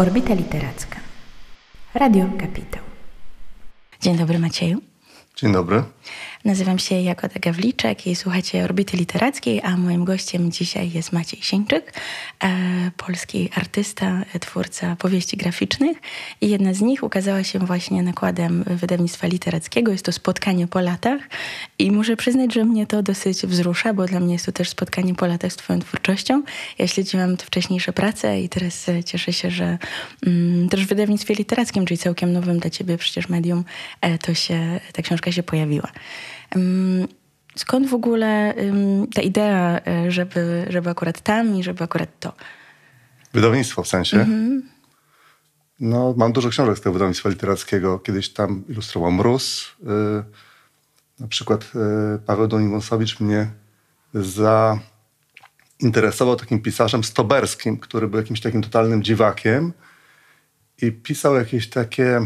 Orbita Literacka. Radio Kapitał. Dzień dobry Macieju. Dzień dobry. Nazywam się Jagoda Gawliczek i słuchacie Orbity Literackiej, a moim gościem dzisiaj jest Maciej Sieńczyk, e, polski artysta, twórca powieści graficznych i jedna z nich ukazała się właśnie nakładem wydawnictwa literackiego. Jest to Spotkanie po latach i muszę przyznać, że mnie to dosyć wzrusza, bo dla mnie jest to też spotkanie po latach z twoją twórczością. Ja śledziłam wcześniejsze prace i teraz cieszę się, że mm, też w wydawnictwie literackim, czyli całkiem nowym dla ciebie przecież medium, e, to się, ta książka się pojawiła. Skąd w ogóle ta idea, e, żeby, żeby akurat tam i żeby akurat to? Wydawnictwo w sensie? Mhm. No, mam dużo książek z tego wydawnictwa literackiego. Kiedyś tam ilustrował Mróz. Y, na przykład y, Paweł Donimonsowicz mnie zainteresował takim pisarzem stoberskim, który był jakimś takim totalnym dziwakiem i pisał jakieś takie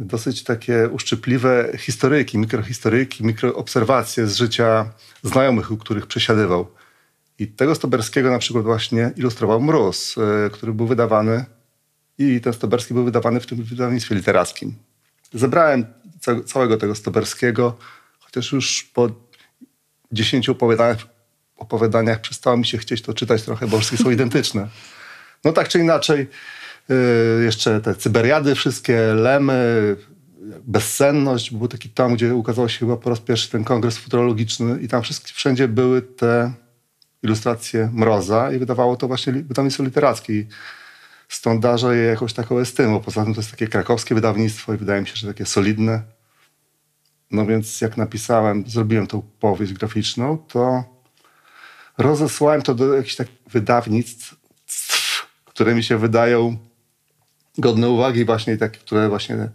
dosyć takie uszczypliwe historyjki, mikrohistoryjki, mikroobserwacje z życia znajomych, u których przesiadywał. I tego Stoberskiego na przykład właśnie ilustrował Mróz, e, który był wydawany i ten Stoberski był wydawany w tym wydawnictwie literackim. Zebrałem całego tego Stoberskiego, chociaż już po dziesięciu opowiadaniach, opowiadaniach przestało mi się chcieć to czytać trochę, bo wszystkie są identyczne. No tak czy inaczej, jeszcze te cyberiady wszystkie, lemy, bezsenność. Był taki tam, gdzie ukazał się chyba po raz pierwszy ten kongres futurologiczny i tam wszystkie, wszędzie były te ilustracje Mroza i wydawało to właśnie wydawnictwo literackie. Stąd darzę je jakąś taką estymą. Poza tym to jest takie krakowskie wydawnictwo i wydaje mi się, że takie solidne. No więc jak napisałem, zrobiłem tą powieść graficzną, to rozesłałem to do jakichś tak wydawnictw, które mi się wydają godne uwagi właśnie, tak, które właśnie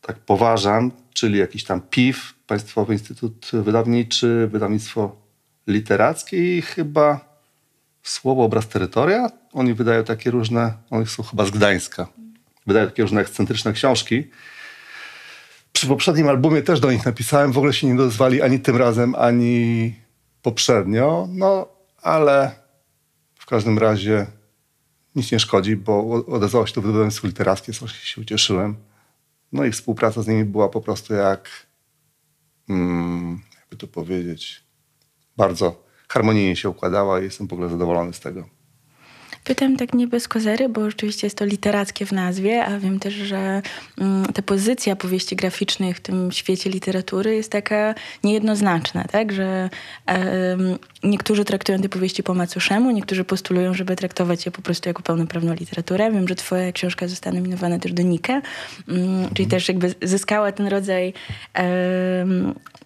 tak poważam, czyli jakiś tam PIF, Państwowy Instytut Wydawniczy, Wydawnictwo Literackie i chyba Słowo Obraz Terytoria. Oni wydają takie różne, oni są chyba z Gdańska, wydają takie różne ekscentryczne książki. Przy poprzednim albumie też do nich napisałem, w ogóle się nie dozwali ani tym razem, ani poprzednio, no ale w każdym razie nic nie szkodzi, bo odezwało się to wydawnictwo literackie, strasznie się ucieszyłem. No i współpraca z nimi była po prostu jak, hmm, jakby to powiedzieć, bardzo harmonijnie się układała i jestem w ogóle zadowolony z tego. Pytam tak nie bez kozery, bo rzeczywiście jest to literackie w nazwie, a wiem też, że mm, ta pozycja powieści graficznych w tym świecie literatury jest taka niejednoznaczna, tak? Że niektórzy traktują te powieści po macuszemu, niektórzy postulują, żeby traktować je po prostu jako pełnoprawną literaturę. Wiem, że twoja książka została nominowana też do Nike, mm, czyli też jakby zyskała ten rodzaj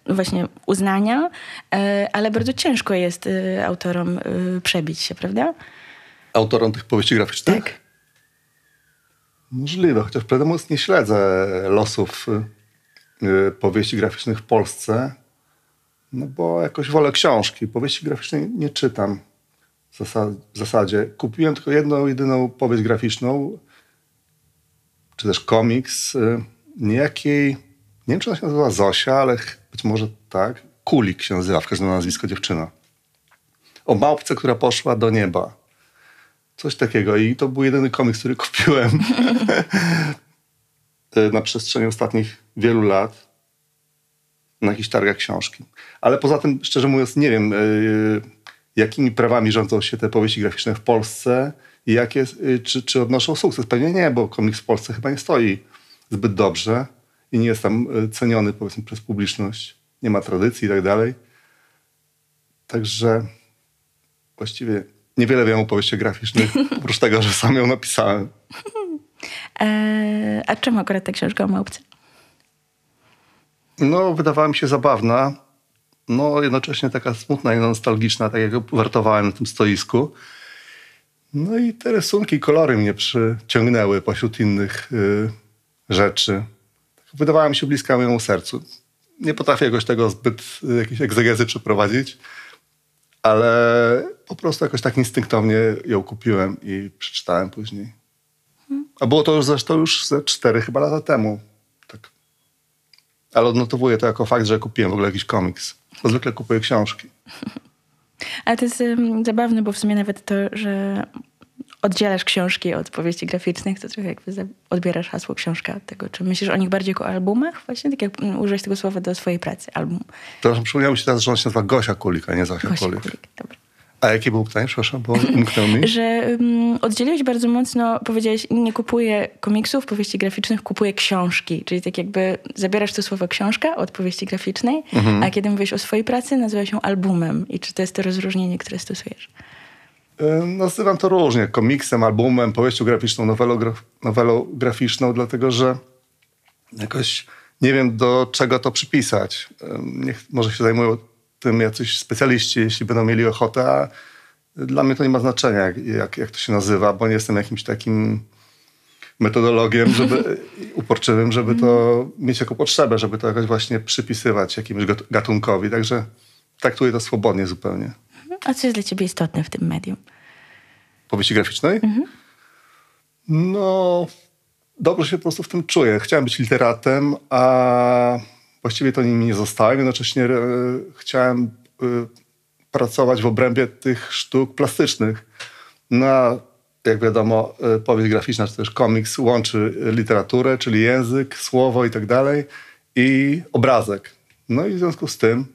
właśnie uznania, e, ale bardzo ciężko jest e, autorom e, przebić się, prawda? Autorom tych powieści graficznych? Tak. Możliwe, chociaż prawdę mówiąc nie śledzę losów y, powieści graficznych w Polsce, no bo jakoś wolę książki. Powieści graficzne nie czytam w zasadzie. Kupiłem tylko jedną, jedyną powieść graficzną, czy też komiks y, niejakiej, nie wiem czy ona się nazywa Zosia, ale być może tak, Kulik się nazywa, w każdym nazwisko dziewczyna. O małpce, która poszła do nieba. Coś takiego. I to był jedyny komiks, który kupiłem na przestrzeni ostatnich wielu lat na jakichś targach książki. Ale poza tym, szczerze mówiąc, nie wiem, e, jakimi prawami rządzą się te powieści graficzne w Polsce i jakie, e, czy, czy odnoszą sukces. Pewnie nie, bo komiks w Polsce chyba nie stoi zbyt dobrze i nie jest tam e, ceniony, powiedzmy, przez publiczność. Nie ma tradycji i tak dalej. Także właściwie Niewiele wiem o powieściach graficznych, oprócz tego, że sam ją napisałem. Eee, a czym akurat ta książka małpce? No, wydawała mi się zabawna, no jednocześnie taka smutna i nostalgiczna, tak jak wartowałem na tym stoisku. No i te rysunki, kolory mnie przyciągnęły pośród innych y, rzeczy. Wydawała mi się bliska mojemu sercu. Nie potrafię jakoś tego zbyt y, jakiejś egzegezy przeprowadzić, ale po prostu jakoś tak instynktownie ją kupiłem i przeczytałem później. A było to już zresztą już ze cztery chyba lata temu. Tak. Ale odnotowuję to jako fakt, że kupiłem w ogóle jakiś komiks. Bo zwykle kupuję książki. Ale to jest um, zabawne, bo w sumie nawet to, że oddzielasz książki od powieści graficznych, to trochę jakby odbierasz hasło książka od tego. Czy myślisz o nich bardziej jako albumach? Właśnie tak jak mm, użyłeś tego słowa do swojej pracy, album. Przepraszam, przypomniało mi się teraz, że on się nazywa Gosia Kulik, a nie Zosia Gosia Kulik. Kulik. Dobra. A jakie było pytanie? Przepraszam, bo umknęło mi. że um, oddzieliłeś bardzo mocno, powiedziałeś, nie kupuję komiksów, powieści graficznych, kupuję książki. Czyli tak jakby zabierasz to słowo książka od powieści graficznej, mhm. a kiedy mówisz o swojej pracy, nazywa się albumem. I czy to jest to rozróżnienie, które stosujesz? Nazywam to różnie. Komiksem, albumem, powieścią graficzną, nowelą, graf nowelą graficzną, dlatego że jakoś nie wiem, do czego to przypisać. Niech, może się zajmują tym jacyś specjaliści, jeśli będą mieli ochotę, a dla mnie to nie ma znaczenia, jak, jak to się nazywa, bo nie jestem jakimś takim metodologiem, żeby, uporczywym, żeby to mieć jako potrzebę, żeby to jakoś właśnie przypisywać jakiemuś gatunkowi. Także traktuję to swobodnie zupełnie. A co jest dla ciebie istotne w tym medium? Powieści graficznej? Mhm. No, dobrze się po prostu w tym czuję. Chciałem być literatem, a właściwie to nimi nie zostałem. Jednocześnie e, chciałem e, pracować w obrębie tych sztuk plastycznych. No, jak wiadomo, e, powieść graficzna, czy też komiks łączy literaturę, czyli język, słowo i tak dalej, i obrazek. No i w związku z tym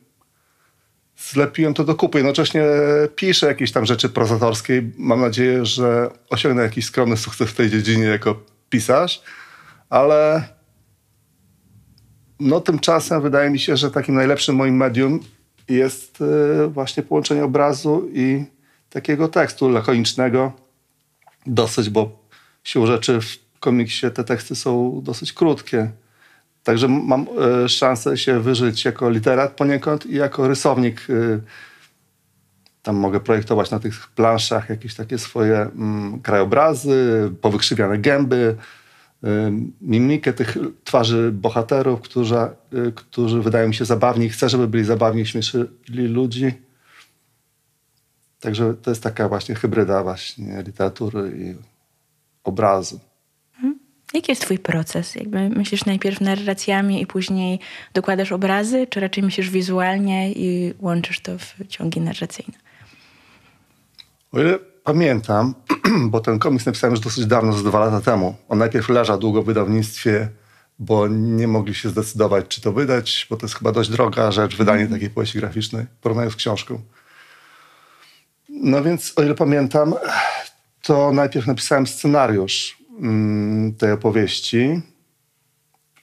zlepiłem to do kupy. Jednocześnie piszę jakieś tam rzeczy prozatorskie. Mam nadzieję, że osiągnę jakiś skromny sukces w tej dziedzinie jako pisarz, ale no tymczasem wydaje mi się, że takim najlepszym moim medium jest e, właśnie połączenie obrazu i takiego tekstu lakonicznego. Dosyć, bo siłą rzeczy w komiksie te teksty są dosyć krótkie. Także mam e, szansę się wyżyć jako literat poniekąd i jako rysownik. E, tam mogę projektować na tych planszach jakieś takie swoje mm, krajobrazy, powykrzywiane gęby, mimikę tych twarzy bohaterów, którzy, którzy wydają mi się zabawni. Chcę, żeby byli zabawni, śmieszyli ludzi. Także to jest taka właśnie hybryda właśnie literatury i obrazu. Mhm. Jaki jest twój proces? Jakby myślisz najpierw narracjami i później dokładasz obrazy, czy raczej myślisz wizualnie i łączysz to w ciągi narracyjne? O ile pamiętam, bo ten komiks napisałem już dosyć dawno, z dwa lata temu. On najpierw leżał długo w wydawnictwie, bo nie mogli się zdecydować, czy to wydać, bo to jest chyba dość droga rzecz, wydanie mm. takiej powieści graficznej, porównając z książką. No więc, o ile pamiętam, to najpierw napisałem scenariusz mm, tej opowieści.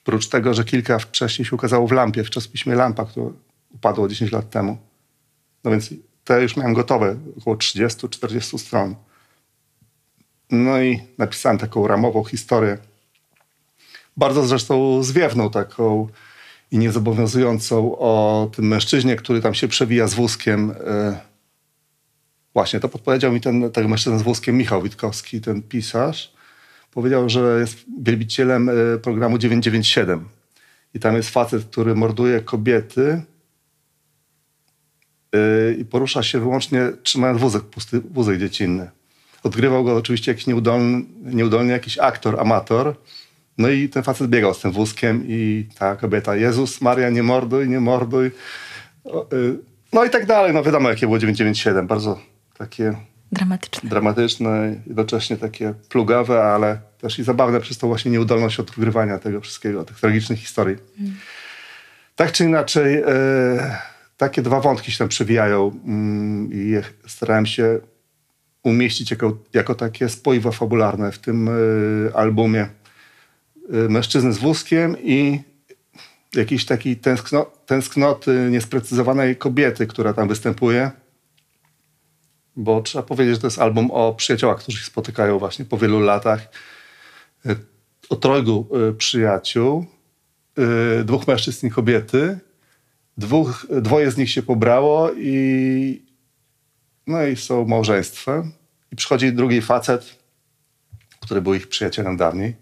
Oprócz tego, że kilka wcześniej się ukazało w Lampie, w czasopiśmie Lampa, które upadło 10 lat temu. No więc te już miałem gotowe, około 30-40 stron. No i napisałem taką ramową historię. Bardzo zresztą zwiewną taką i niezobowiązującą o tym mężczyźnie, który tam się przewija z wózkiem. E, właśnie, to podpowiedział mi ten, ten mężczyzna z wózkiem, Michał Witkowski, ten pisarz. Powiedział, że jest wielbicielem e, programu 997. I tam jest facet, który morduje kobiety i porusza się wyłącznie trzymając wózek pusty, wózek dziecinny. Odgrywał go oczywiście jakiś nieudolny, nieudolny jakiś aktor, amator. No i ten facet biegał z tym wózkiem i ta kobieta, Jezus Maria, nie morduj, nie morduj. Yy, no i tak dalej. No wiadomo, jakie było 997. Bardzo takie dramatyczne, dramatyczne jednocześnie takie plugawe, ale też i zabawne przez tą właśnie nieudolność odgrywania tego wszystkiego, tych tragicznych historii. Mm. Tak czy inaczej, yy, takie dwa wątki się tam przewijają mm, i starałem się umieścić jako, jako takie spoiwo fabularne w tym y, albumie. Y, mężczyzny z wózkiem i jakiejś takiej tęskno, tęsknoty niesprecyzowanej kobiety, która tam występuje. Bo trzeba powiedzieć, że to jest album o przyjaciołach, którzy się spotykają właśnie po wielu latach. Y, o trojgu przyjaciół, dwóch mężczyzn i kobiety, Dwóch, dwoje z nich się pobrało i no i są małżeństwem. I przychodzi drugi facet, który był ich przyjacielem dawniej.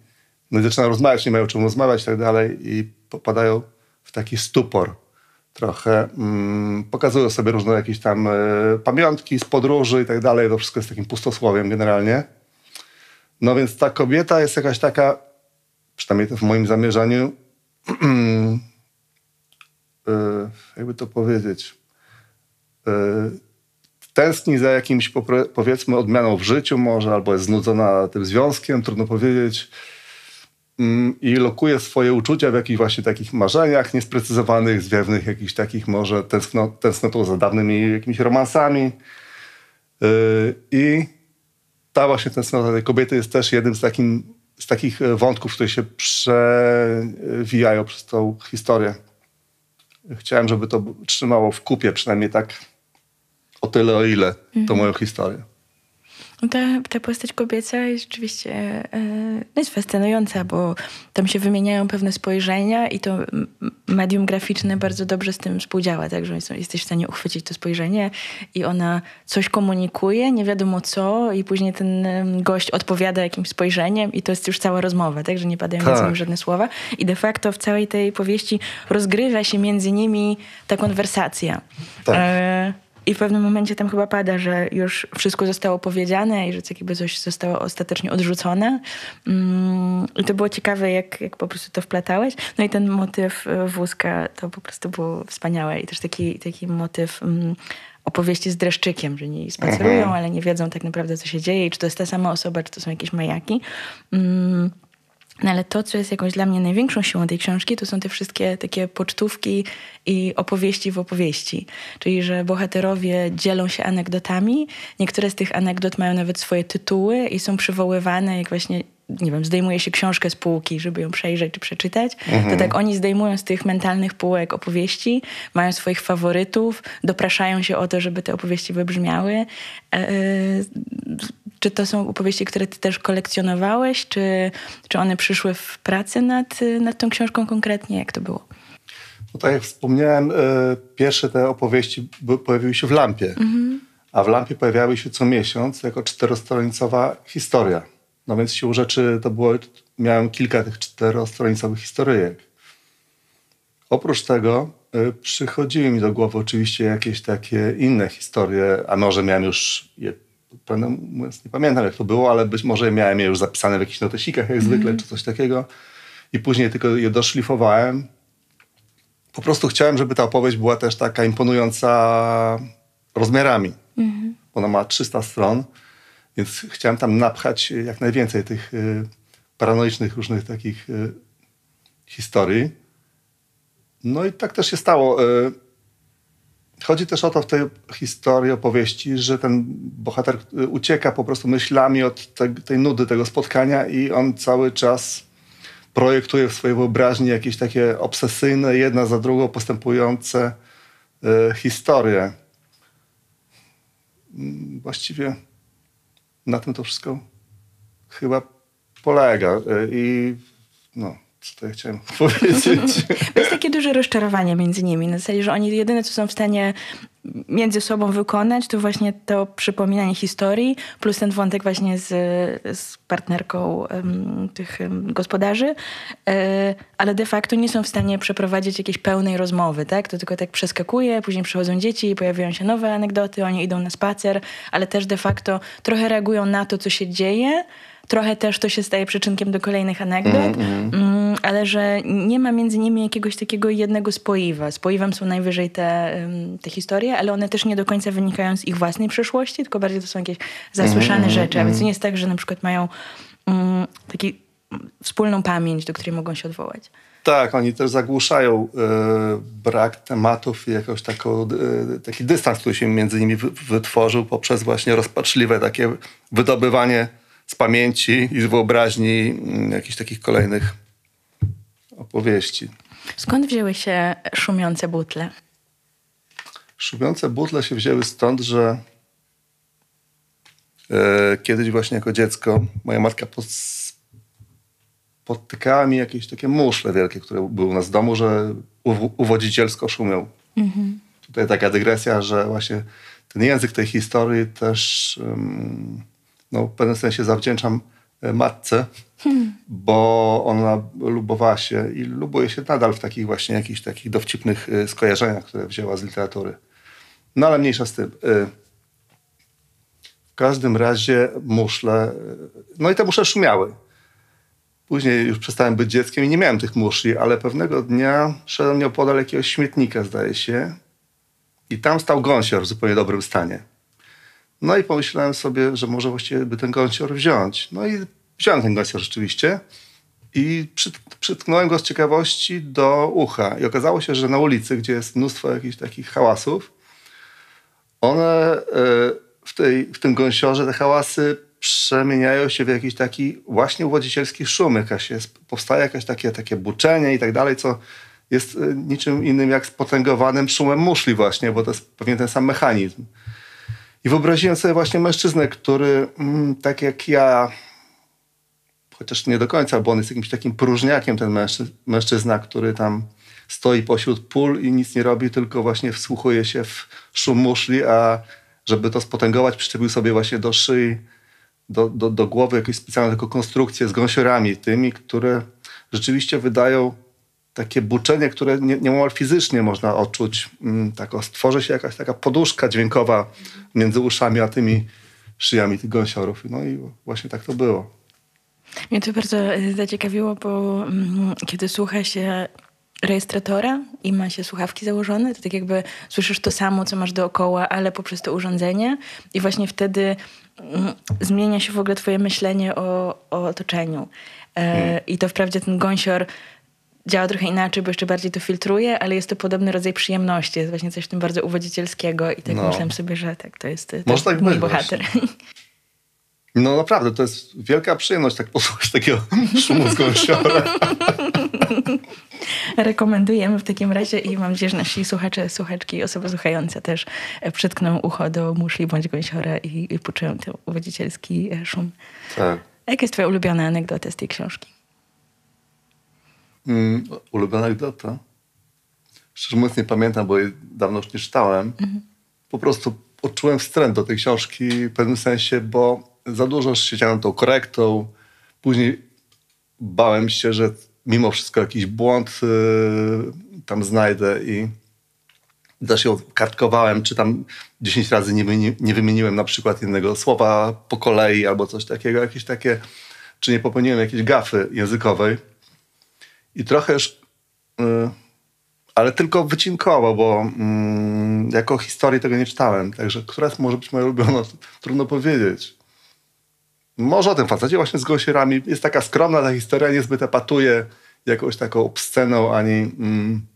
No i zaczynają rozmawiać, nie mają czym rozmawiać i tak dalej i popadają w taki stupor trochę. Mm, pokazują sobie różne jakieś tam y, pamiątki z podróży i tak dalej. To wszystko jest takim pustosłowiem generalnie. No więc ta kobieta jest jakaś taka, przynajmniej w moim zamierzaniu, jakby to powiedzieć, e, tęskni za jakimś powiedzmy odmianą w życiu może, albo jest znudzona tym związkiem, trudno powiedzieć. Mm, I lokuje swoje uczucia w jakichś właśnie takich marzeniach niesprecyzowanych, zwiewnych, jakichś takich może tęskno, tęsknotą za dawnymi jakimiś romansami. Yy, I ta właśnie tęsknota tej kobiety jest też jednym z, takim, z takich wątków, które się przewijają przez tą historię. Chciałem, żeby to trzymało w kupie, przynajmniej tak o tyle, o ile mhm. to moją historię. No ta, ta postać kobieca jest rzeczywiście e, no jest fascynująca, bo tam się wymieniają pewne spojrzenia i to medium graficzne bardzo dobrze z tym współdziała, tak, że jesteś w stanie uchwycić to spojrzenie i ona coś komunikuje, nie wiadomo co i później ten gość odpowiada jakimś spojrzeniem i to jest już cała rozmowa, tak, że nie padają tak. żadne słowa i de facto w całej tej powieści rozgrywa się między nimi ta konwersacja. Tak. E i w pewnym momencie tam chyba pada, że już wszystko zostało powiedziane i że jakby coś zostało ostatecznie odrzucone. Mm, I to było ciekawe, jak, jak po prostu to wplatałeś. No i ten motyw e, wózka to po prostu było wspaniałe. I też taki, taki motyw mm, opowieści z dreszczykiem, że nie spacerują, mhm. ale nie wiedzą tak naprawdę, co się dzieje i czy to jest ta sama osoba, czy to są jakieś majaki. Mm, no ale to, co jest jakąś dla mnie największą siłą tej książki, to są te wszystkie takie pocztówki i opowieści w opowieści. Czyli, że bohaterowie dzielą się anegdotami. Niektóre z tych anegdot mają nawet swoje tytuły i są przywoływane, jak właśnie nie wiem, zdejmuje się książkę z półki, żeby ją przejrzeć czy przeczytać, mhm. to tak oni zdejmują z tych mentalnych półek opowieści, mają swoich faworytów, dopraszają się o to, żeby te opowieści wybrzmiały. E, e, czy to są opowieści, które ty też kolekcjonowałeś, czy, czy one przyszły w pracy nad, nad tą książką konkretnie? Jak to było? No tak jak wspomniałem, e, pierwsze te opowieści pojawiły się w Lampie, mhm. a w Lampie pojawiały się co miesiąc jako czterostronicowa historia. No więc siłą rzeczy to było, miałem kilka tych czterostronicowych historyjek. Oprócz tego y, przychodziły mi do głowy oczywiście jakieś takie inne historie, a może miałem już je, mówiąc, nie pamiętam jak to było, ale być może miałem je już zapisane w jakichś notesikach jak mm. zwykle, czy coś takiego. I później tylko je doszlifowałem. Po prostu chciałem, żeby ta opowieść była też taka imponująca rozmiarami. Mm. Ona ma 300 stron więc chciałem tam napchać jak najwięcej tych y, paranoicznych różnych takich y, historii. No i tak też się stało. Y, chodzi też o to w tej historii, opowieści, że ten bohater ucieka po prostu myślami od te, tej nudy tego spotkania i on cały czas projektuje w swojej wyobraźni jakieś takie obsesyjne, jedna za drugą postępujące historie. Mm, właściwie na tym to wszystko chyba polega. E, I no, co to ja chciałem powiedzieć? Jest takie duże rozczarowanie między nimi. Na zasadzie, że oni jedyne, co są w stanie między sobą wykonać, to właśnie to przypominanie historii, plus ten wątek właśnie z, z partnerką um, tych um, gospodarzy, e, ale de facto nie są w stanie przeprowadzić jakiejś pełnej rozmowy, tak? To tylko tak przeskakuje, później przychodzą dzieci, pojawiają się nowe anegdoty, oni idą na spacer, ale też de facto trochę reagują na to, co się dzieje, trochę też to się staje przyczynkiem do kolejnych anegdot, mm, mm. ale że nie ma między nimi jakiegoś takiego jednego spoiwa. Spoiwem są najwyżej te, te historie, ale one też nie do końca wynikają z ich własnej przeszłości, tylko bardziej to są jakieś zasłyszane mm, rzeczy. A więc nie jest tak, że na przykład mają um, taki wspólną pamięć, do której mogą się odwołać. Tak, oni też zagłuszają y, brak tematów i jakoś taką, y, taki dystans, który się między nimi wytworzył poprzez właśnie rozpaczliwe takie wydobywanie z pamięci i z wyobraźni mm, jakichś takich kolejnych opowieści. Skąd wzięły się szumiące butle? Szumiące butle się wzięły stąd, że e, kiedyś właśnie jako dziecko moja matka podtykała mi jakieś takie muszle wielkie, które były u nas w domu, że uwodzicielsko szumią. Mhm. Tutaj taka dygresja, że właśnie ten język tej historii też um, no, w pewnym sensie zawdzięczam e, matce, hmm. bo ona lubowała się i lubuje się nadal w takich właśnie jakichś takich dowcipnych e, skojarzeniach, które wzięła z literatury. No ale mniejsza z tym. E, w każdym razie muszle, no i te muszle szumiały. Później już przestałem być dzieckiem i nie miałem tych muszli, ale pewnego dnia szedłem nieopodal jakiegoś śmietnika, zdaje się, i tam stał gąsior w zupełnie dobrym stanie. No i pomyślałem sobie, że może właściwie by ten gąsior wziąć. No i wziąłem ten gąsior rzeczywiście i przytknąłem go z ciekawości do ucha. I okazało się, że na ulicy, gdzie jest mnóstwo jakichś takich hałasów, one e, w, tej, w tym gąsiorze, te hałasy przemieniają się w jakiś taki właśnie uwodzicielski szum. Jakaś jest, powstaje jakieś takie, takie buczenie i tak dalej, co jest e, niczym innym jak spotęgowanym szumem muszli właśnie, bo to jest pewnie ten sam mechanizm. I wyobraziłem sobie właśnie mężczyznę, który mm, tak jak ja, chociaż nie do końca, bo on jest jakimś takim próżniakiem, ten mężczyzna, który tam stoi pośród pól i nic nie robi, tylko właśnie wsłuchuje się w szum muszli, a żeby to spotęgować, przyczepił sobie właśnie do szyi, do, do, do głowy jakąś specjalną taką konstrukcję z gąsiorami, tymi, które rzeczywiście wydają takie buczenie, które nie, niemal fizycznie można odczuć. Mm, tak, stworzy się jakaś taka poduszka dźwiękowa między uszami a tymi szyjami tych gąsiorów. No i właśnie tak to było. Mnie to bardzo e, zaciekawiło, bo mm, kiedy słucha się rejestratora i ma się słuchawki założone, to tak jakby słyszysz to samo, co masz dookoła, ale poprzez to urządzenie i właśnie wtedy mm, zmienia się w ogóle twoje myślenie o, o otoczeniu. E, hmm. I to wprawdzie ten gąsior działa trochę inaczej, bo jeszcze bardziej to filtruje, ale jest to podobny rodzaj przyjemności. Jest właśnie coś w tym bardzo uwodzicielskiego i tak no. myślałem sobie, że tak, to jest, to Może tak mój bohater. No naprawdę, to jest wielka przyjemność tak posłuchać takiego szumu z gąsiora. Rekomendujemy w takim razie i mam nadzieję, że nasi słuchacze, słuchaczki i osoby słuchające też przytkną ucho do muszli bądź gąsiora i, i poczują ten uwodzicielski e, szum. Tak. Jaka jest twoja ulubiona anegdota z tej książki? Mm, ulubiona anegdota? Szczerze mówiąc nie pamiętam, bo jej dawno już nie czytałem. Mhm. Po prostu odczułem wstręt do tej książki w pewnym sensie, bo za dużo siedziałem tą korektą. Później bałem się, że mimo wszystko jakiś błąd y, tam znajdę i też ją kartkowałem, czy tam 10 razy nie, nie wymieniłem na przykład jednego słowa po kolei albo coś takiego, jakieś takie, czy nie popełniłem jakiejś gafy językowej. I trochę już, y, ale tylko wycinkowo, bo mm, jako historii tego nie czytałem. Także która może być moja ulubiona, trudno powiedzieć. Może o tym facecie właśnie z gąsierami. Jest taka skromna ta historia, niezbyt epatuje jakąś taką obsceną, ani mm,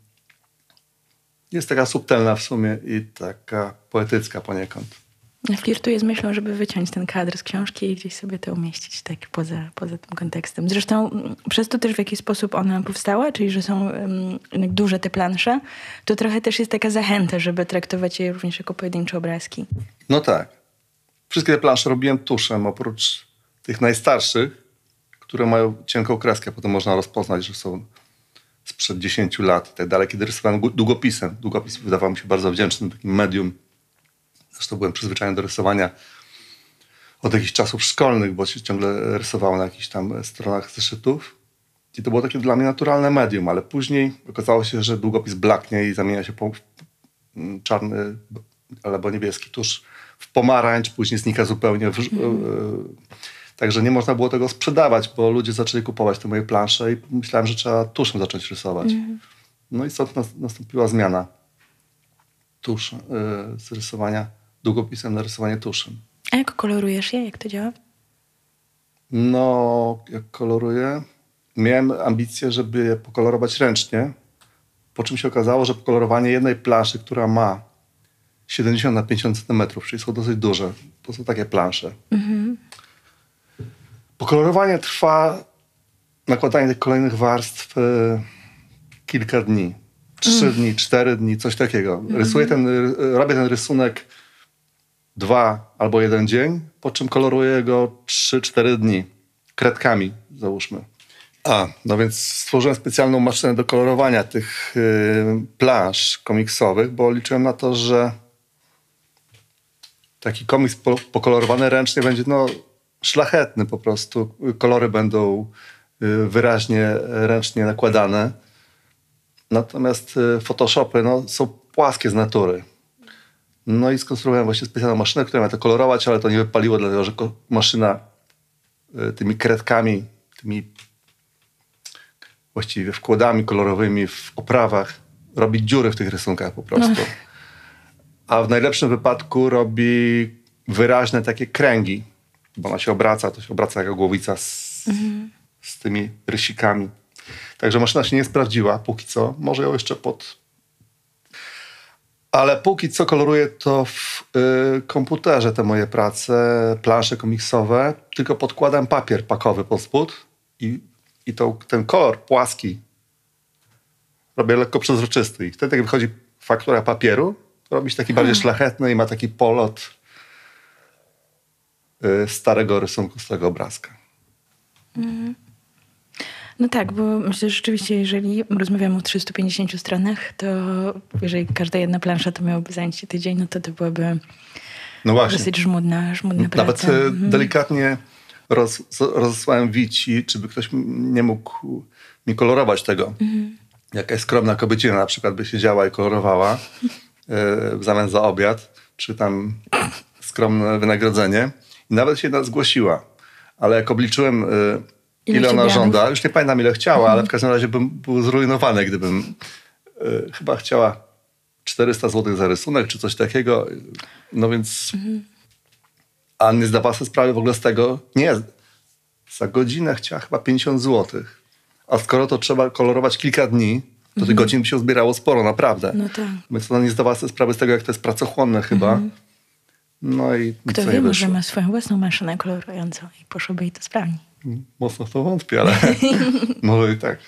jest taka subtelna w sumie i taka poetycka poniekąd. Flirtuję z myślą, żeby wyciąć ten kadr z książki i gdzieś sobie to umieścić tak poza, poza tym kontekstem. Zresztą mm, przez to też w jaki sposób ona powstała, czyli że są um, duże te plansze, to trochę też jest taka zachęta, żeby traktować je również jako pojedyncze obrazki. No tak. Wszystkie te plansze robiłem tuszem, oprócz tych najstarszych, które mają cienką kreskę. Potem można rozpoznać, że są sprzed 10 lat i tak dalej. Kiedy rysowałem długopisem, długopis wydawał mi się bardzo wdzięcznym takim medium Zresztą byłem przyzwyczajony do rysowania od jakichś czasów szkolnych, bo się ciągle rysowało na jakichś tam stronach zeszytów. I to było takie dla mnie naturalne medium, ale później okazało się, że długopis blaknie i zamienia się po czarny albo niebieski tusz w pomarańcz, później znika zupełnie. W, mm. Także nie można było tego sprzedawać, bo ludzie zaczęli kupować te moje plansze i myślałem, że trzeba tuszem zacząć rysować. Mm. No i stąd nastąpiła zmiana tusz, yy, z rysowania długopisem na rysowanie tuszem. A jak kolorujesz je? Jak to działa? No, jak koloruję? Miałem ambicję, żeby je pokolorować ręcznie, po czym się okazało, że pokolorowanie jednej planszy, która ma 70 na 50 cm, czyli są dosyć duże, to są takie plansze. Mhm. Pokolorowanie trwa, nakładanie tych kolejnych warstw e, kilka dni. Trzy mm. dni, cztery dni, coś takiego. Rysuję ten, robię ten rysunek dwa albo jeden dzień, po czym koloruję go 3-4 dni. Kredkami, załóżmy. A, no więc stworzyłem specjalną maszynę do kolorowania tych yy, plansz komiksowych, bo liczyłem na to, że taki komiks po, pokolorowany ręcznie będzie no, szlachetny po prostu. Kolory będą yy, wyraźnie ręcznie nakładane. Natomiast yy, Photoshopy no, są płaskie z natury. No i skonstruowałem właśnie specjalną maszynę, która ma to kolorować, ale to nie wypaliło, dlatego że maszyna e, tymi kredkami, tymi właściwie wkładami kolorowymi w oprawach robi dziury w tych rysunkach po prostu. No. A w najlepszym wypadku robi wyraźne takie kręgi, bo ona się obraca, to się obraca jak głowica z, z tymi rysikami. Także maszyna się nie sprawdziła póki co. Może ją jeszcze pod... Ale póki co koloruję to w y, komputerze te moje prace, plansze komiksowe. Tylko podkładam papier pakowy pod spód i, i to, ten kolor płaski robię lekko przezroczysty. I wtedy jak wychodzi faktura papieru, robi się taki bardziej szlachetny i ma taki polot y, starego rysunku z tego obrazka. No tak, bo myślę, że rzeczywiście, jeżeli rozmawiamy o 350 stronach, to jeżeli każda jedna plansza to miałoby zająć ci tydzień, no to to byłaby No właśnie. dosyć żmudna, żmudna Nawet praca. e, Mhm. delikatnie roz, rozesłałem Wici, czy by ktoś nie mógł mi kolorować tego. Mhm. Jakaś skromna kobiecina na przykład by siedziała i kolorowała e, w zamian za obiad, czy tam skromne wynagrodzenie. I nawet się jedna zgłosiła. Ale jak obliczyłem, e, Ile ile, ona żąda, już nie pamiętam ile chciała, ale w każdym razie bym był zrujnowany, gdybym e, chyba chciała 400 zł za rysunek, czy coś takiego. No więc a nie zdawała sobie sprawy w ogóle z tego. Nie, za godzinę chciała chyba 50 zł. A skoro to trzeba kolorować kilka dni, to tych godzin by się zbierało sporo, naprawdę. No tak. Więc ona nie zdawała sobie sprawy z tego, jak to jest pracochłonne chyba. No i Kto wie, może ma swoją własną maszynę kolorującą i poszłoby jej to sprawniej. Mocno w to wątpię, ale może i tak.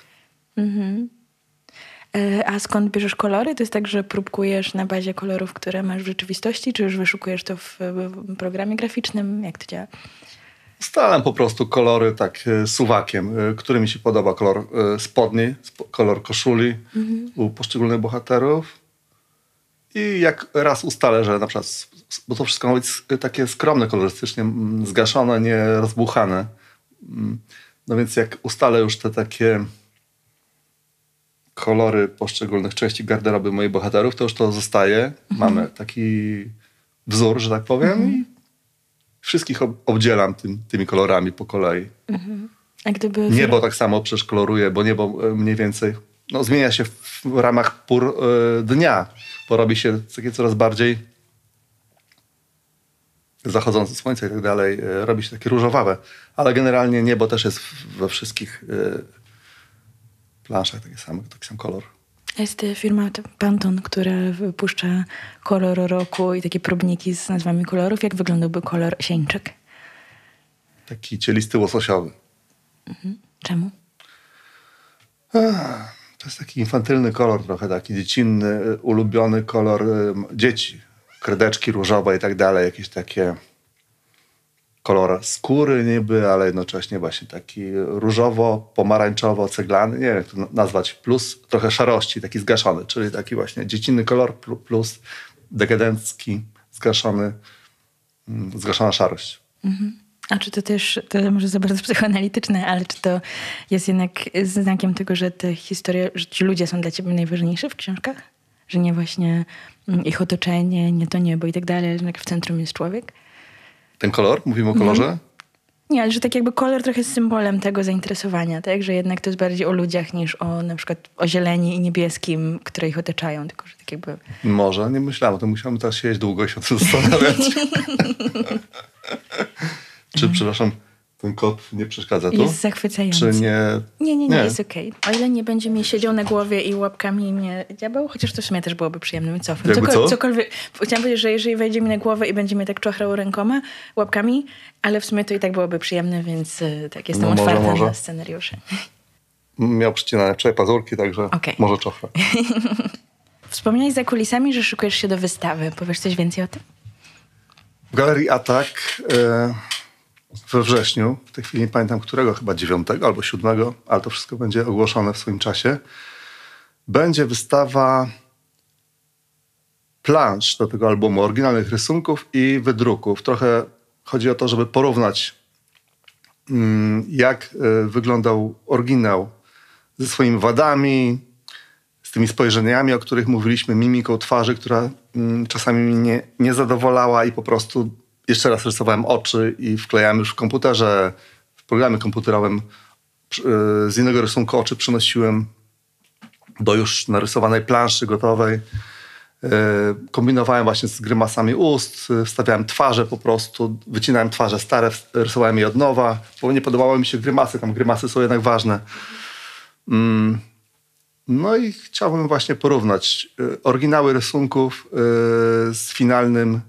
E, A skąd bierzesz kolory? To jest tak, że próbkujesz na bazie kolorów, które masz w rzeczywistości, czy już wyszukujesz to w, programie graficznym? Jak to działa? Stalam po prostu kolory tak e, suwakiem, e, który mi się podoba. Kolor spodni, spo- kolor koszuli u poszczególnych bohaterów. I jak raz ustalę, że na przykład, bo to wszystko ma być takie skromne kolorystycznie, zgaszone, nie rozbuchane. Mm, No więc jak ustalę już te takie kolory poszczególnych części garderoby moich bohaterów, to już to zostaje. Mamy taki wzór, że tak powiem i wszystkich ob- obdzielam tym, tymi kolorami po kolei. A gdyby... Niebo tak samo przecież koloruję, bo niebo e, mniej więcej no, zmienia się w ramach pór e, dnia, bo robi się takie coraz bardziej zachodzące słońce i tak dalej, e, robi się takie różowawe. Ale generalnie niebo też jest we wszystkich e, planszach taki sam, taki sam kolor. Jest e, firma Pantone, która wypuszcza kolor roku i takie próbniki z nazwami kolorów. Jak wyglądałby kolor sieńczyk? Taki cielisty łososiowy. Czemu? To jest taki infantylny kolor trochę, taki dziecinny, ulubiony kolor dzieci. Kredeczki różowe i tak dalej, jakieś takie kolor skóry niby, ale jednocześnie właśnie taki różowo-pomarańczowo-ceglany, nie wiem jak to na- nazwać, plus trochę szarości, taki zgaszony, czyli taki właśnie dziecinny kolor plu- plus dekadencki, zgaszony, mm, zgaszona szarość. A czy to też, to może za bardzo psychoanalityczne, ale czy to jest jednak znakiem tego, że te historie, że ci ludzie są dla ciebie najważniejsi w książkach? Że nie właśnie mm, ich otoczenie, nie to niebo i tak dalej, ale jednak w centrum jest człowiek? Ten kolor, mówimy o kolorze? Nie, ale że tak jakby kolor trochę jest symbolem tego zainteresowania, tak? Że jednak to jest bardziej o ludziach niż o na przykład o zieleni i niebieskim, które ich otaczają, tylko że tak jakby... Może, nie myślałem, to musiałem teraz siedzieć długo i się zastanawiać. Czy, przepraszam, ten kot nie przeszkadza tu? Jest zachwycający. Czy nie? Nie, nie, nie, Nie. jest okej. O ile nie będzie mi siedział na głowie i łapkami mnie dziabał, chociaż to w sumie też byłoby przyjemnym cofem. Jakby co? Cokolwiek. Chciałam powiedzieć, że jeżeli wejdzie mi na głowę i będzie mnie tak czochrał rękoma, łapkami, ale w sumie to i tak byłoby przyjemne, więc y, tak jestem No może, otwarta może. na scenariusze. Miał przycinane wczoraj pazurki, także Okej. może czofrę. Wspomniałeś za kulisami, że szykujesz się do wystawy. Powiesz coś więcej o tym? W Galerii Atak e, we wrześniu, w tej chwili nie pamiętam którego, chyba 9 albo 7, ale to wszystko będzie ogłoszone w swoim czasie, będzie wystawa plansz do tego albumu, oryginalnych rysunków i wydruków. Trochę chodzi o to, żeby porównać, mm, jak e, wyglądał oryginał ze swoimi wadami, z tymi spojrzeniami, o których mówiliśmy, mimiką twarzy, która mm, czasami mnie nie, zadowalała i po prostu jeszcze raz rysowałem oczy i wklejałem już w komputerze, w programie komputerowym y, z innego rysunku oczy przenosiłem do już narysowanej planszy gotowej. Kombinowałem właśnie z grymasami ust, wstawiałem twarze po prostu, wycinałem twarze stare, rysowałem je od nowa, bo nie podobały mi się grymasy, tam grymasy są jednak ważne. Mm. No i chciałbym właśnie porównać oryginały rysunków z finalnym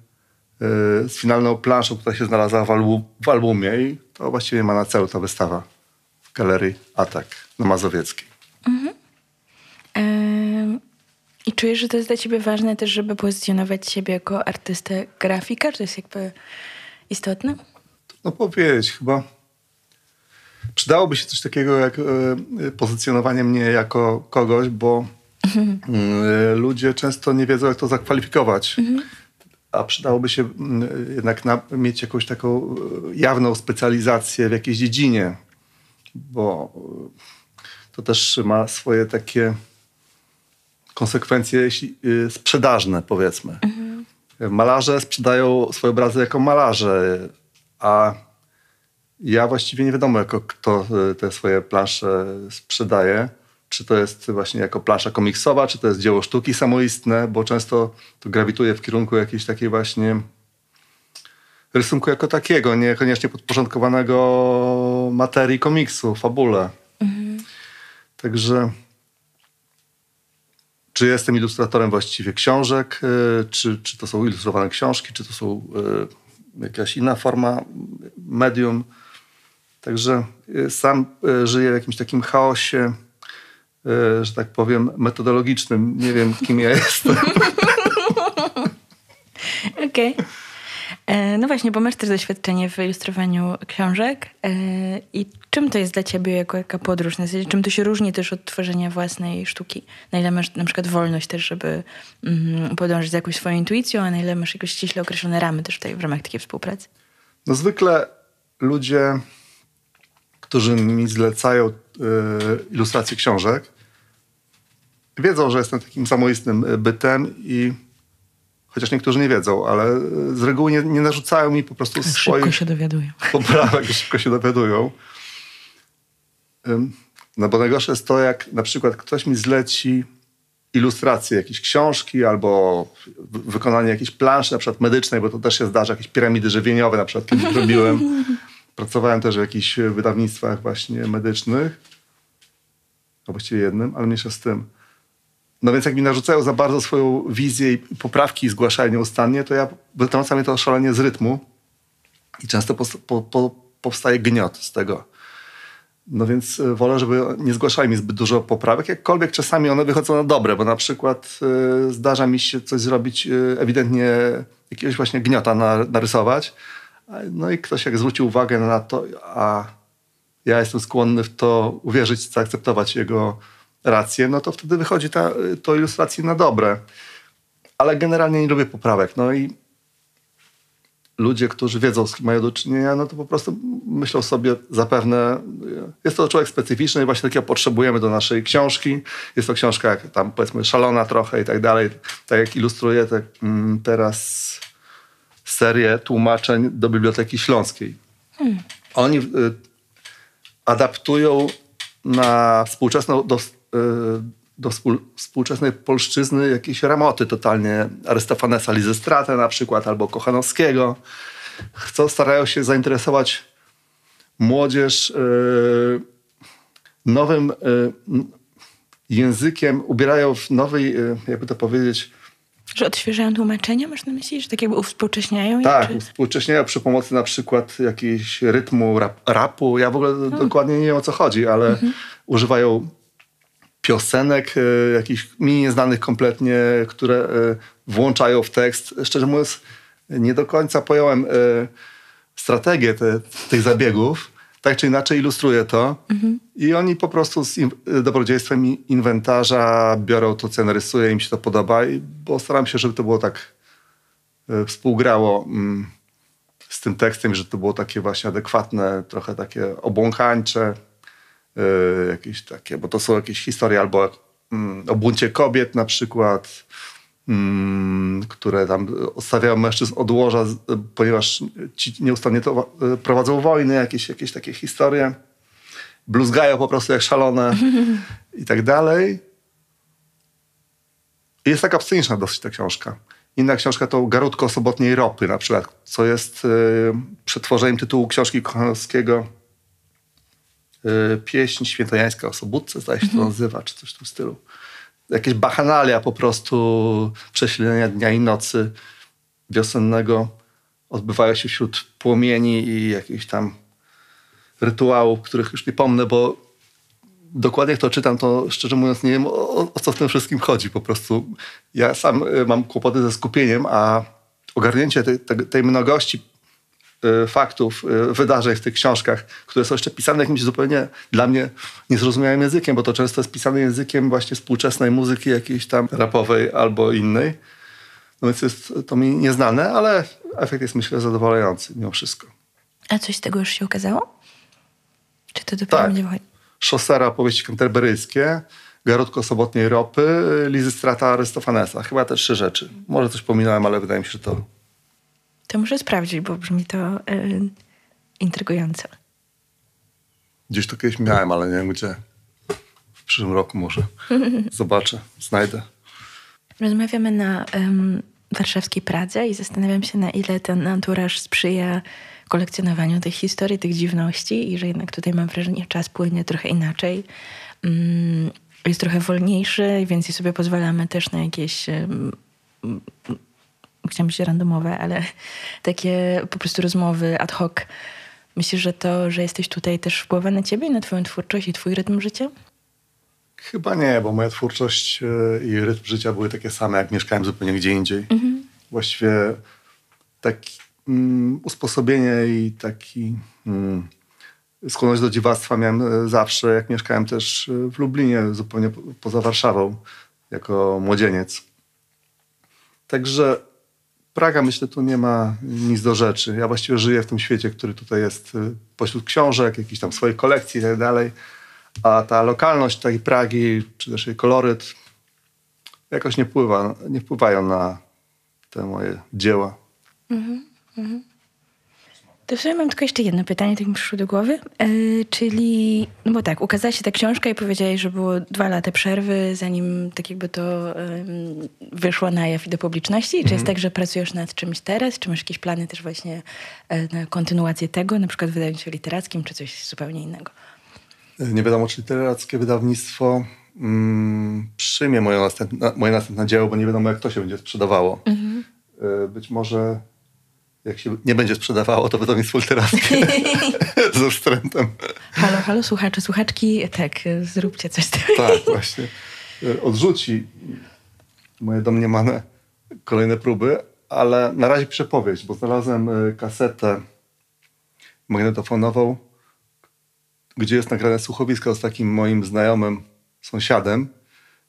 z finalną planszą, która się znalazła w, album, w albumie i to właściwie ma na celu ta wystawa w galerii Atak na Mazowieckiej. Mhm. I czujesz, że to jest dla ciebie ważne też, żeby pozycjonować siebie jako artystę grafika? Czy to jest jakby istotne? No powiedzieć, chyba przydałoby się coś takiego jak e, pozycjonowanie mnie jako kogoś, bo mhm. e, ludzie często nie wiedzą, jak to zakwalifikować. Mhm. A przydałoby się mm, jednak na, mieć jakąś taką e, jawną specjalizację w jakiejś dziedzinie, bo to też ma swoje takie konsekwencje y, sprzedażne, powiedzmy. Mhm. Malarze sprzedają swoje obrazy jako malarze, a ja właściwie nie wiadomo, jako kto te swoje plansze sprzedaje. Czy to jest właśnie jako plansza komiksowa, czy to jest dzieło sztuki samoistne, bo często to grawituje w kierunku jakiejś takiej właśnie rysunku jako takiego, niekoniecznie podporządkowanego materii komiksu, fabule. Mhm. Także czy jestem ilustratorem właściwie książek, e, czy, czy to są ilustrowane książki, czy to są e, jakaś inna forma medium. Także e, sam żyję w jakimś takim chaosie, że tak powiem, metodologicznym. Nie wiem, kim ja jestem. Okej. Okay. E, no właśnie, bo masz też doświadczenie w ilustrowaniu książek. E, I czym to jest dla ciebie jako jaka podróż? Na zasadzie, czym to się różni też od tworzenia własnej sztuki? Na ile masz na przykład wolność też, żeby mm, podążyć za jakąś swoją intuicją, a na ile masz jakoś ściśle określone ramy też tutaj w ramach takiej współpracy? No zwykle ludzie, którzy mi zlecają y, ilustrację książek, wiedzą, że jestem takim samoistnym bytem i chociaż niektórzy nie wiedzą, ale z reguły nie, nie narzucają mi po prostu szybko swoich... Szybko się dowiadują. Poprawek, szybko się dowiadują. No bo najgorsze jest to, jak na przykład ktoś mi zleci ilustrację jakiejś książki albo wykonanie jakiejś planszy, na przykład medycznej, bo to też się zdarza, jakieś piramidy żywieniowe na przykład kiedyś robiłem. Pracowałem też w jakichś wydawnictwach właśnie medycznych. A właściwie jednym, ale mniejsza z tym. No więc jak mi narzucają za bardzo swoją wizję i poprawki zgłaszają nieustannie, to ja wytrąca mnie to szalenie z rytmu i często po, po, po, powstaje gniot z tego. No więc e, wolę, żeby nie zgłaszali mi zbyt dużo poprawek, jakkolwiek czasami one wychodzą na dobre, bo na przykład y, zdarza mi się coś zrobić, y, ewidentnie jakiegoś właśnie gniota na, narysować. No i ktoś jak zwrócił uwagę na to, a ja jestem skłonny w to uwierzyć, zaakceptować jego rację, no to wtedy wychodzi ta, to ilustracji na dobre. Ale generalnie nie lubię poprawek. No i ludzie, którzy wiedzą, z kim mają do czynienia, no to po prostu myślą sobie zapewne, jest to człowiek specyficzny i właśnie takiego potrzebujemy do naszej książki. Jest to książka jak tam powiedzmy szalona trochę i tak dalej. Tak jak ilustruję te, mm, teraz serię tłumaczeń do Biblioteki Śląskiej. Hmm. Oni y, adaptują na współczesną, do, Y, do współczesnej polszczyzny jakieś ramoty totalnie Arystofanesa Lizystratę na przykład albo Kochanowskiego. Chcą, starają się zainteresować młodzież y, nowym y, językiem, ubierają w nowej, jakby to powiedzieć, że odświeżają tłumaczenia, masz na myśli? Że tak jakby uwspółcześniają? Tak, czy... uwspółcześniają przy pomocy na przykład jakiegoś rytmu rap, rapu. Ja w ogóle hmm. dokładnie nie wiem o co chodzi, ale mhm. używają piosenek, e, jakichś mi nieznanych kompletnie, które e, włączają w tekst. Szczerze mówiąc, nie do końca pojąłem e, strategię te, tych zabiegów. Tak czy inaczej ilustruję to. Mhm. I oni po prostu z dobrodziejstwem inwentarza biorą to, co ja narysuję, im się to podoba, bo staram się, żeby to było tak współgrało mm, z tym tekstem, że to było takie właśnie adekwatne, trochę takie obłąkańcze. E, jakieś takie, bo to są jakieś historie albo mm, o buncie kobiet na przykład, mm, które tam odstawiają mężczyzn od łoża, ponieważ ci nieustannie to e, prowadzą wojny, jakieś, jakieś takie historie. Bluzgają po prostu jak szalone i tak dalej. Jest taka sceniczna dosyć ta książka. Inna książka to Garutko Sobotniej Ropy na przykład, co jest y, przetworzeniem tytułu książki Kochanowskiego Pieśń świętojańska o Sobótce, zdaje się to nazywa, czy coś w tym stylu. Jakieś bachanalia po prostu prześlenia dnia i nocy wiosennego odbywają się wśród płomieni i jakichś tam rytuałów, których już nie pomnę, bo dokładnie jak to czytam, to szczerze mówiąc nie wiem o, o co w tym wszystkim chodzi po prostu. Ja sam y, mam kłopoty ze skupieniem, a ogarnięcie tej, tej, mnogości y, faktów, y, wydarzeń w tych książkach, które są jeszcze pisane jakimś zupełnie dla mnie niezrozumiałym językiem, bo to często jest pisane językiem właśnie współczesnej muzyki jakiejś tam rapowej albo innej. No więc jest to mi nieznane, ale efekt jest myślę zadowalający mimo wszystko. A coś z tego już się ukazało? Czy to dopiero Tak. będzie wychodzić? Szosera opowieści kanterberyjskie, Garutko Sobotniej Ropy, Lizy Strata Arystofanesa. Chyba te trzy rzeczy. Może coś pominąłem, ale wydaje mi się, że to... To muszę sprawdzić, bo brzmi to y, intrygująco. Gdzieś to kiedyś miałem, ale nie wiem gdzie. W przyszłym roku może. Zobaczę, znajdę. Rozmawiamy na em, warszawskiej Pradze i zastanawiam się, na ile ten anturaż sprzyja kolekcjonowaniu tych historii, tych dziwności i że jednak tutaj mam wrażenie, że czas płynie trochę inaczej. Mm, jest trochę wolniejszy, więc i sobie pozwalamy też na jakieś chciałam się randomowe, ale takie po prostu rozmowy ad hoc. Myślisz, że to, że jesteś tutaj też wpływa na ciebie i na twoją twórczość i twój rytm życia? Chyba nie, bo moja twórczość e, i rytm życia były takie same, jak mieszkałem zupełnie gdzie indziej. Właściwie taki mm, usposobienie i taki mm, skłonność do dziwactwa miałem e, zawsze, jak mieszkałem też e, w Lublinie, zupełnie po- poza Warszawą, jako młodzieniec. Także Praga, myślę, tu nie ma nic do rzeczy. Ja właściwie żyję w tym świecie, który tutaj jest y, pośród książek, jakichś tam swoich kolekcji i tak dalej. A ta lokalność tej Pragi, czy też jej koloryt jakoś nie, wpływa, nie wpływają na te moje dzieła. To w sumie mam tylko jeszcze jedno pytanie, tak mi przyszło do głowy. E, czyli, no bo tak, ukazała się ta książka i powiedziałeś, że było dwa lata przerwy, zanim tak jakby to em, wyszło na jaw i do publiczności. Czy jest tak, że pracujesz nad czymś teraz? Czy masz jakieś plany też właśnie e, na kontynuację tego, na przykład w wydawnictwie literackim, czy coś zupełnie innego? Nie wiadomo, czy literackie wydawnictwo mm, przyjmie moje następne, moje następne dzieło, bo nie wiadomo, jak to się będzie sprzedawało. Y, Być może jak się nie będzie sprzedawało, to wydawnictwo literackie ze wstrętem. Halo, halo, słuchacze, słuchaczki, tak, e, zróbcie coś z tym. Tak, właśnie. Odrzuci moje domniemane kolejne próby, ale na razie piszę powieść, bo znalazłem y, kasetę magnetofonową, gdzie jest nagrane słuchowisko z takim moim znajomym sąsiadem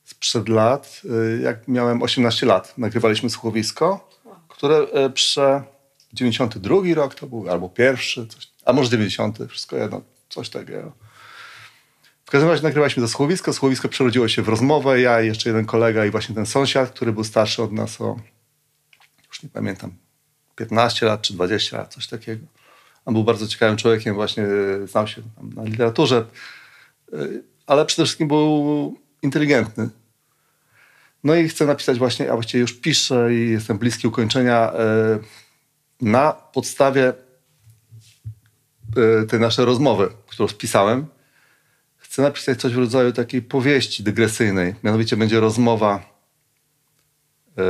sprzed lat. Y, Jak miałem 18 lat, nagrywaliśmy słuchowisko, które y, prze 92 rok to był, albo pierwszy, coś, a może 90, wszystko jedno, coś takiego. W każdym razie nagrywaliśmy to słuchowisko. Słuchowisko przerodziło się w rozmowę. Ja i jeszcze jeden kolega i właśnie ten sąsiad, który był starszy od nas o, już nie pamiętam, 15 lat czy 20 lat, coś takiego. On był bardzo ciekawym człowiekiem, właśnie e, znał się na literaturze, e, ale przede wszystkim był inteligentny. No i chcę napisać właśnie, a właściwie już piszę i jestem bliski ukończenia e, na podstawie e, tej naszej rozmowy, którą spisałem chcę napisać coś w rodzaju takiej powieści dygresyjnej. Mianowicie będzie rozmowa e,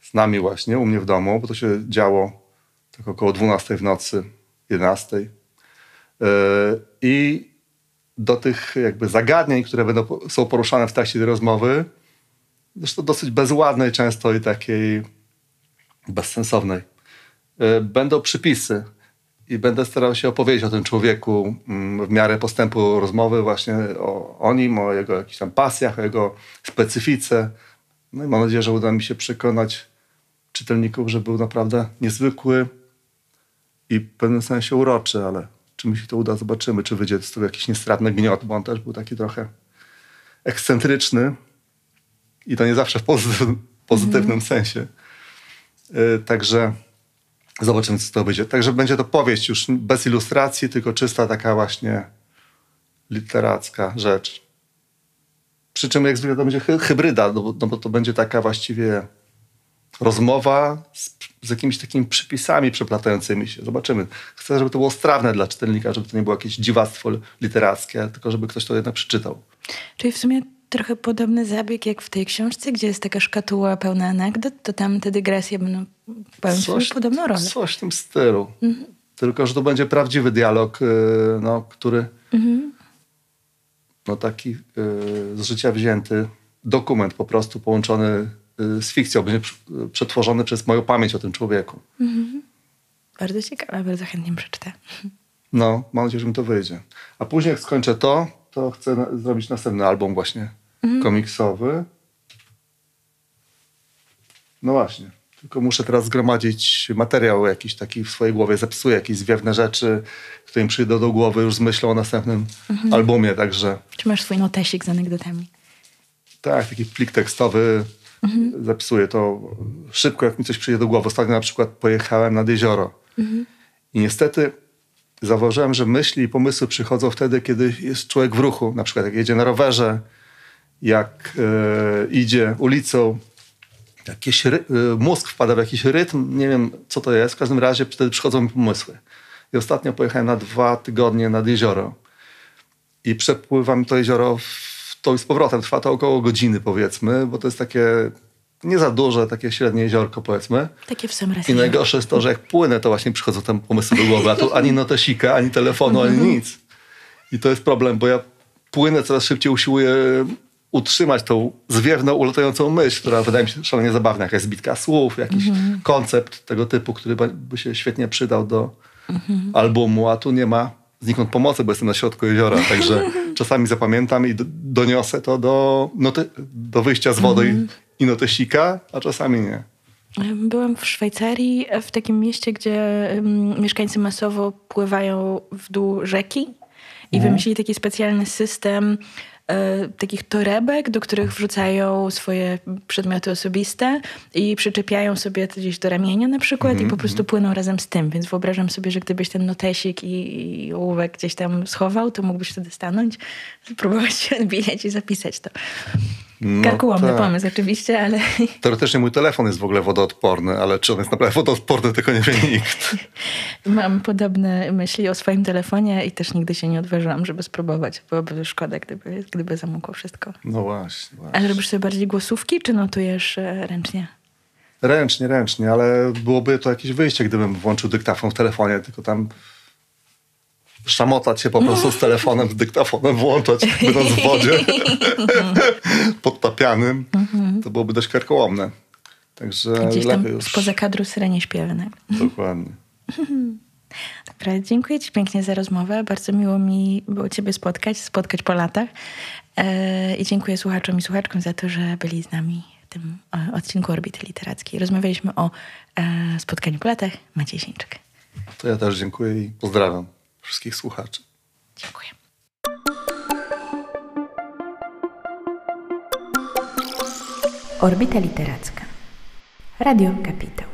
z nami właśnie, u mnie w domu, bo to się działo tak około 12 w nocy, 11. E, I do tych jakby zagadnień, które będą, są poruszane w trakcie tej rozmowy, zresztą dosyć bezładnej często i takiej bezsensownej, e, będą przypisy i będę starał się opowiedzieć o tym człowieku mm, w miarę postępu rozmowy właśnie o, o nim, o jego jakichś tam pasjach, o jego specyfice. No i mam nadzieję, że uda mi się przekonać czytelników, że był naprawdę niezwykły i w pewnym sensie uroczy, ale czy mi się to uda, zobaczymy, czy wyjdzie z tego jakiś niestratny gniot, bo on też był taki trochę ekscentryczny i to nie zawsze w pozy- pozytywnym sensie. Y, Także Zobaczymy, co to będzie. Także będzie to powieść już bez ilustracji, tylko czysta taka właśnie literacka rzecz. Przy czym jak zwykle to będzie hy- hybryda, no bo, no bo to będzie taka właściwie rozmowa z, z jakimiś takimi przypisami przeplatającymi się. Zobaczymy. Chcę, żeby to było strawne dla czytelnika, żeby to nie było jakieś dziwactwo literackie, tylko żeby ktoś to jednak przeczytał. Czyli w sumie trochę podobny zabieg jak w tej książce, gdzie jest taka szkatuła pełna anegdot, to tam te dygresje będą pełnić swoją podobną rolę. Coś w tym stylu. Tylko, że to będzie prawdziwy dialog, yy, no, który no, taki yy, z życia wzięty dokument po prostu połączony yy, z fikcją, będzie pr- przetworzony przez moją pamięć o tym człowieku. Bardzo ciekawe, bardzo chętnie przeczytę. No, mam nadzieję, że mi to wyjdzie. A później jak skończę to, to chcę zrobić następny album właśnie komiksowy. No właśnie. Tylko muszę teraz zgromadzić materiał jakiś taki w swojej głowie. Zapisuję jakieś zwiewne rzeczy, które mi przyjdą do głowy już z myślą o następnym albumie. Także Czy masz swój notesik z anegdotami? tak, taki plik tekstowy. Zapisuję to szybko, jak mi coś przyjdzie do głowy. Ostatnio na przykład pojechałem nad jezioro. I niestety zauważyłem, że myśli i pomysły przychodzą wtedy, kiedy jest człowiek w ruchu. Na przykład jak jedzie na rowerze, jak e, idzie ulicą. Jakiś ry- e, mózg wpada w jakiś rytm, nie wiem co to jest. W każdym razie wtedy przychodzą mi pomysły. I ostatnio pojechałem na dwa tygodnie nad jezioro. I przepływam to jezioro w to i z powrotem. Trwa to około godziny powiedzmy, bo to jest takie nie za duże, takie średnie jeziorko powiedzmy. Takie w sam raz. I najgorsze jest to, że jak płynę, to właśnie przychodzą tam pomysły do głowy, a tu ani notesika, ani telefonu, ani nic. I to jest problem, bo ja płynę coraz szybciej, usiłuję utrzymać tą zwiewną, ulatającą myśl, która wydaje mi się szalenie zabawna, jakaś zbitka słów, jakiś koncept tego typu, który by- się świetnie przydał do albumu, a tu nie ma znikąd pomocy, bo jestem na środku jeziora, także czasami zapamiętam i do, doniosę to do, noty, do wyjścia z wody i, i notesika, a czasami nie. Byłam w Szwajcarii, w takim mieście, gdzie mieszkańcy masowo pływają w dół rzeki i wymyślili taki specjalny system e, takich torebek, do których wrzucają swoje przedmioty osobiste i przyczepiają sobie to gdzieś do ramienia na przykład i po prostu płyną razem z tym. Więc wyobrażam sobie, że gdybyś ten notesik i, i ołówek gdzieś tam schował, to mógłbyś wtedy stanąć, spróbować się odbijać i zapisać to. No Karkołomny tak. pomysł oczywiście, ale Teoretycznie mój telefon jest w ogóle wodoodporny, ale czy on jest naprawdę wodoodporny, tego nie wie nikt. Mam podobne myśli o swoim telefonie i też nigdy się nie odważyłam, żeby spróbować. Byłoby szkoda, gdyby, gdyby zamokło wszystko. No właśnie, właśnie. Ale robisz sobie bardziej głosówki, czy notujesz e, ręcznie? Ręcznie, ręcznie, ale byłoby to jakieś wyjście, gdybym włączył dyktafon w telefonie, tylko tam szamotać się po prostu z telefonem, z dyktafonem włączać, będąc w wodzie podtapianym, to byłoby dość karkołomne. Także Gdzieś tam już. spoza kadru syrenie śpiewy. nagle. Dokładnie. Dobra, dziękuję Ci pięknie za rozmowę. Bardzo miło mi było Ciebie spotkać, spotkać po latach. E, I dziękuję słuchaczom i słuchaczkom za to, że byli z nami w tym e, odcinku Orbity Literackiej. Rozmawialiśmy o e, spotkaniu po latach. Maciej Sieńczyk. To ja też dziękuję i pozdrawiam wszystkich słuchaczy. Dziękuję. Orbita Literacka. Radio Kapitał.